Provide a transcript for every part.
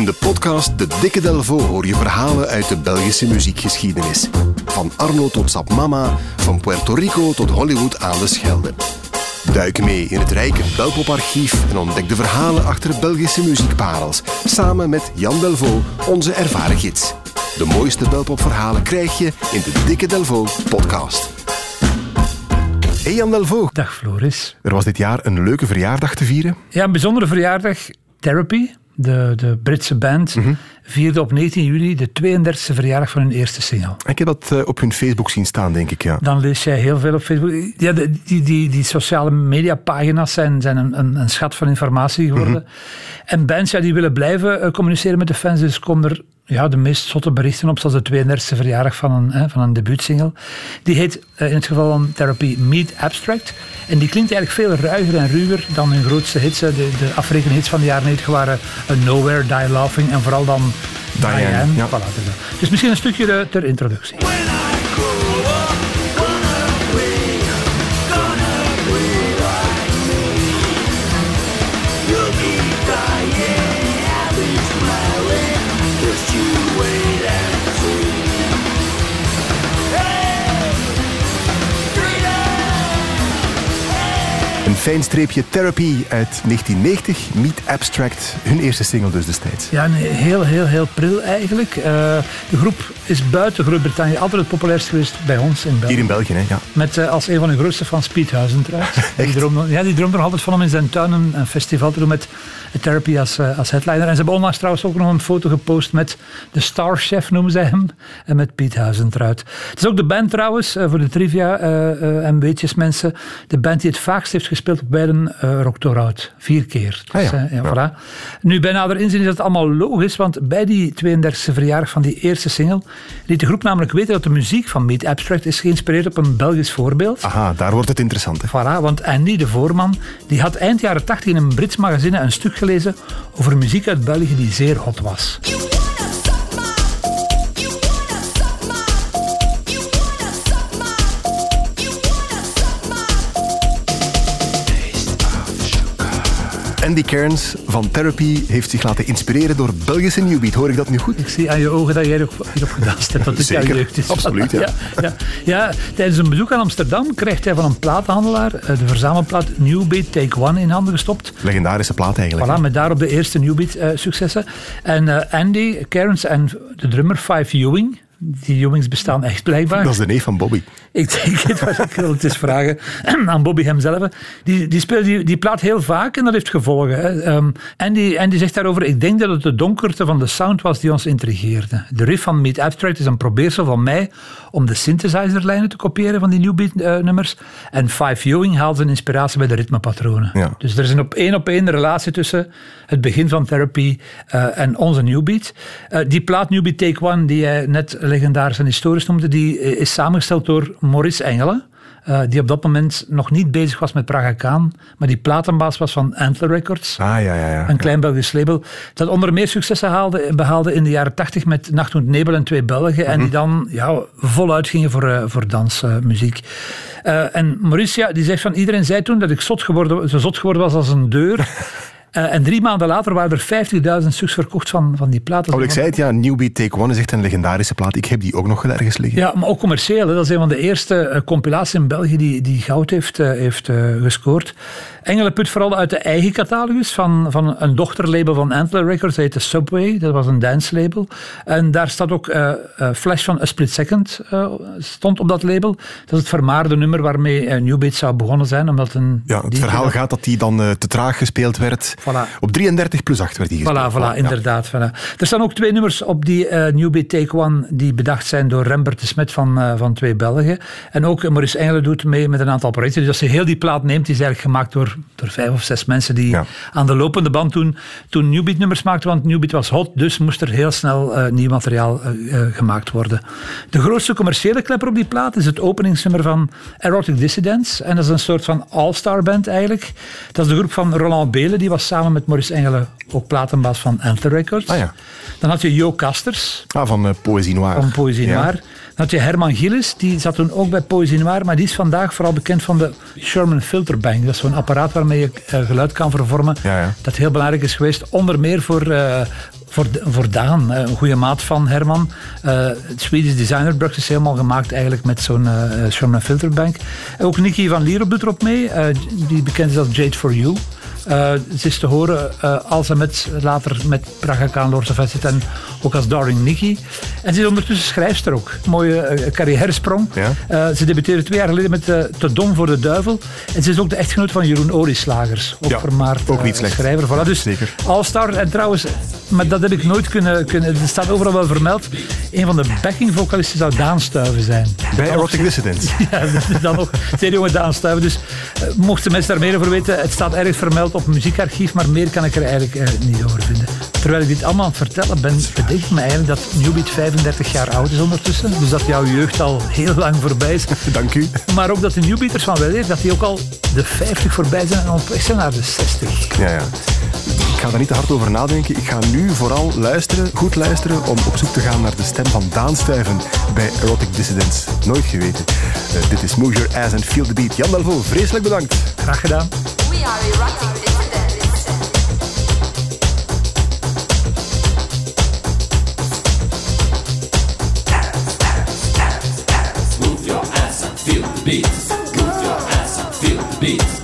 In de podcast De Dikke Delvo hoor je verhalen uit de Belgische muziekgeschiedenis. Van Arno tot Sap Mama, van Puerto Rico tot Hollywood aan de Schelde. Duik mee in het rijke Belpoparchief en ontdek de verhalen achter Belgische muziekparels. Samen met Jan Delvaux, onze ervaren gids. De mooiste Belpopverhalen krijg je in de Dikke Delvo podcast. Hey Jan Delvaux. Dag Floris. Er was dit jaar een leuke verjaardag te vieren. Ja, een bijzondere verjaardag. Therapy, de, de Britse band, vierde op 19 juli de 32e verjaardag van hun eerste single. Ik heb dat eh, op hun Facebook zien staan, denk ik, ja. Dan lees jij heel veel op Facebook. Ja, de- die, die, die sociale mediapagina's zijn, zijn een, een, een schat van informatie geworden. En bands ja, die willen blijven eh, communiceren met de fans, dus komen er ja, de meest zotte berichten op, zoals de 32e verjaardag van een, hè, van een debuutsingle. Die heet eh, in het geval van Therapy Meet Abstract. En die klinkt eigenlijk veel ruiger en ruwer dan hun grootste hits. De, de African hits van de jaren 90 waren eh, Nowhere, Die Laughing en vooral dan Diane, Diane. ja. Voilà, dus, dat. dus misschien een stukje eh, ter introductie. Een fijn streepje Therapy uit 1990, Meet Abstract, hun eerste single dus destijds. Ja, nee, heel, heel, heel pril eigenlijk. Eh, de groep is buiten Groot-Brittannië altijd het populairst geweest bij ons in België. Hier in België, hè? Ja. Met eh, als een van hun grootste fans Piet Huizentruid. die droomde, ja, die droomde er altijd van om in zijn tuin een, een festival te doen met Therapy als, eh, als headliner. En ze hebben onlangs trouwens ook nog een foto gepost met de Starchef, noemen zij hem, en met Piet Huizentruid. Het is ook de band trouwens, voor de trivia en weetjes mensen, de band die het vaakst heeft gespeeld op beiden uh, Rock Torhout. Vier keer. Ah ja, eh, ja, ja. voilà. Nu, bij nader inzien is dat allemaal logisch, want bij die 32e verjaardag van die eerste single liet de groep namelijk weten dat de muziek van Meet Abstract is geïnspireerd op een Belgisch voorbeeld. Aha, daar wordt het interessant. Hè? Voilà, want Andy, de voorman, die had eind jaren 80 in een Brits magazine een stuk gelezen over muziek uit België die zeer hot was. Andy Cairns van Therapy heeft zich laten inspireren door Belgische Newbeat. Hoor ik dat nu goed? Ik zie aan je ogen dat jij er hierop gedanst hebt. Dat het jouw jeugd is. absoluut, ja. ja, ja. Ja, tijdens een bezoek aan Amsterdam krijgt hij van een plaathandelaar eh, de verzamelplaat Newbeat Take One in handen gestopt. Legendarische plaat eigenlijk. Voilà, met daarop de eerste Newbeat-successen. en eh, Andy, Cairns en de drummer Five Ewing, die Ewings bestaan echt blijkbaar. Dat is de neef van Bobby. Ik denk het, maar ik wil het eens vragen aan Bobby hemzelf. Die, die speelt die, die plaat heel vaak en dat heeft gevolgen. Hè. Ehm, en, die, en die zegt daarover, ik denk dat het de donkerte van de sound was die ons intrigeerde. De riff van Meet Abstract is een probeersel van mij om de synthesizerlijnen te kopiëren van die New Beat eh, nummers. En Five Ewing haalt zijn inspiratie bij de ritmepatronen. Ja. Dus er is een op één op één relatie tussen het begin van Therapy eh, en onze New Beat. Eh, die plaat New Beat Take One, die jij net legendarisch en historisch noemde, die eh, is samengesteld door Maurice Engelen. eh, die op dat moment nog niet bezig was met Praga Kaan, maar die platenbaas was van Antler Records. Ah, ja, ja, ja. Een klein Belgisch label. Dat onder meer successen haalde, behaalde in de jaren 80 met Nacht und Nebel en Twee Belgen. En die dan ja, voluit gingen voor, eh, voor dansmuziek. En Maurice, ja, die zegt van iedereen zei toen dat ik zot geworden, zo zot geworden was als een deur. Eh, en drie maanden later waren er 50.000 stuks verkocht van, van die platen. Oh, ik zei het, ja, Newbeat Take One is echt een legendarische plaat. Ik heb die ook nog ergens liggen. Ja, maar ook commercieel. Hè. Dat is een van de eerste eh, compilaties in België die, die goud heeft, eh, heeft gescoord. Engelen put vooral uit de eigen catalogus van, van een dochterlabel van Antler Records. Dat heette Subway. Dat was een dance label. En daar staat ook Flash van A Split Second stond op dat label. Dat is het vermaarde nummer waarmee New Beat zou begonnen zijn. Omdat een Ja, het verhaal gaat dat die dan te traag gespeeld werd. Voilà. Op 33 plus 8 werd die gespeeld. Voilà, voilà, inderdaad. Voilà. Er staan ook twee nummers op die New Beat Take One die bedacht zijn door Rembert de Smet van, eh, van Twee Belgen. En ook eh, Maurice Engelen doet mee met een aantal projecten. Dus als je heel die plaat neemt, die is eigenlijk gemaakt door, door vijf of zes mensen die Ja. aan de lopende band toen, toen New Beat nummers maakten. Want New Beat was hot, dus moest er heel snel nieuw materiaal gemaakt worden. De grootste commerciële klepper op die plaat is het openingsnummer van Erotic Dissidents. En dat is een soort van all-star band eigenlijk. Dat is de groep van Roland Belen, die was samen met Maurice Engelen ook platenbaas van Antler Records. Ah ja. Dan had je Jo Kasters Ah, van eh, Poëzie Noir. van Poëzie Ja. Noir. Dan had je Herman Gillis, die zat toen ook bij Poëzie Noir, maar die is vandaag vooral bekend van de Sherman Filterbank. Dat is zo'n apparaat waarmee je eh, geluid kan vervormen. Ja, ja. Dat heel belangrijk is geweest, onder meer voor, eh, Voor, voor Daan, een goede maat van Herman. Het Swedish Designer Box is helemaal gemaakt eigenlijk met zo'n Sherman Filterbank. En ook Nicky van Lierop doet erop mee, die bekend is als Jade for You. Eh, ze is te horen eh, als en met, later met Praga Kaan, Lords of Acid en ook als Darling Nicky. En ze is ondertussen schrijfster ook. Mooie eh, carrièresprong. Ja. Eh, ze debuteerde twee jaar geleden met eh, Te Dom voor de Duivel. En ze is ook de echtgenoot van Jeroen Olieslagers. Ook Ja, vermaard ook eh, niet slecht. schrijver. Voilà, dus Zeker. All-Star. En trouwens, maar dat heb ik nooit kunnen, kunnen... Er staat overal wel vermeld. Een van de backing-vocalisten zou Daan Stuiven zijn. Bij Erotic Dissidents. Ja, dat is dan nog zeer jonge Daan Stuiven. Dus eh, mochten mensen daar meer over weten, het staat ergens vermeld op een muziekarchief, maar meer kan ik er eigenlijk eh, niet over vinden. Terwijl ik dit allemaal aan het vertellen ben, bedenk ik me eigenlijk dat Newbeat 35 jaar oud is ondertussen. Dus dat jouw jeugd al heel lang voorbij is. Dank u. Maar ook dat de Newbeaters van weleer, dat die ook al de 50 voorbij zijn en op weg zijn naar de 60. Ja, ja. Ik ga daar niet te hard over nadenken. Ik ga nu vooral luisteren, goed luisteren, om op zoek te gaan naar de stem van Daan Stuyven bij Erotic Dissidents. Nooit geweten. Eh, dit is Move Your Ass and Feel the Beat. Jan Delvaux, vreselijk bedankt. Graag gedaan. We are erotic and feel the beat.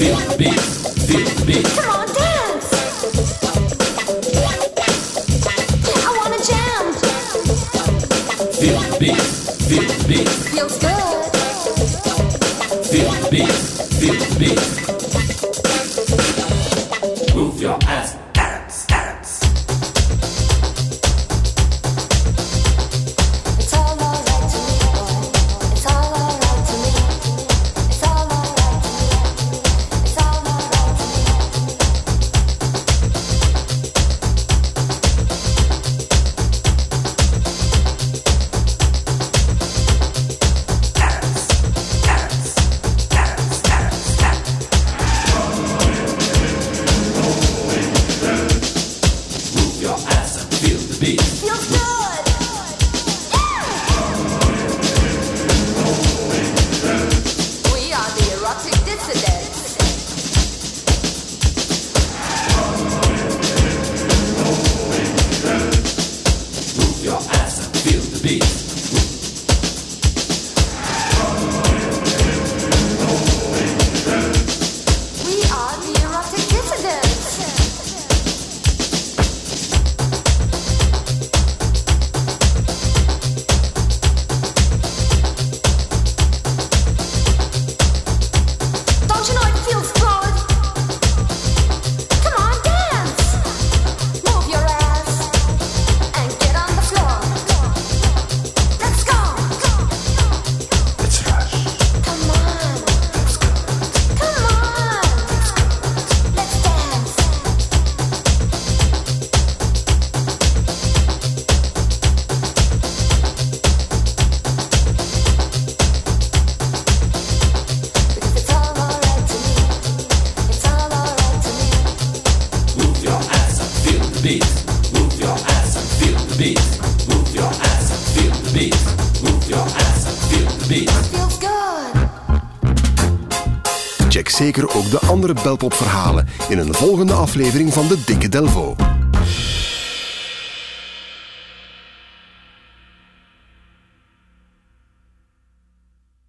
Feel the beat. Feel the beat. Come on, dance. I wanna jam. Feel the beat. Feel the beat. Feels good. Feel Check zeker ook de andere belpopverhalen in een volgende aflevering van de Dikke Delvo.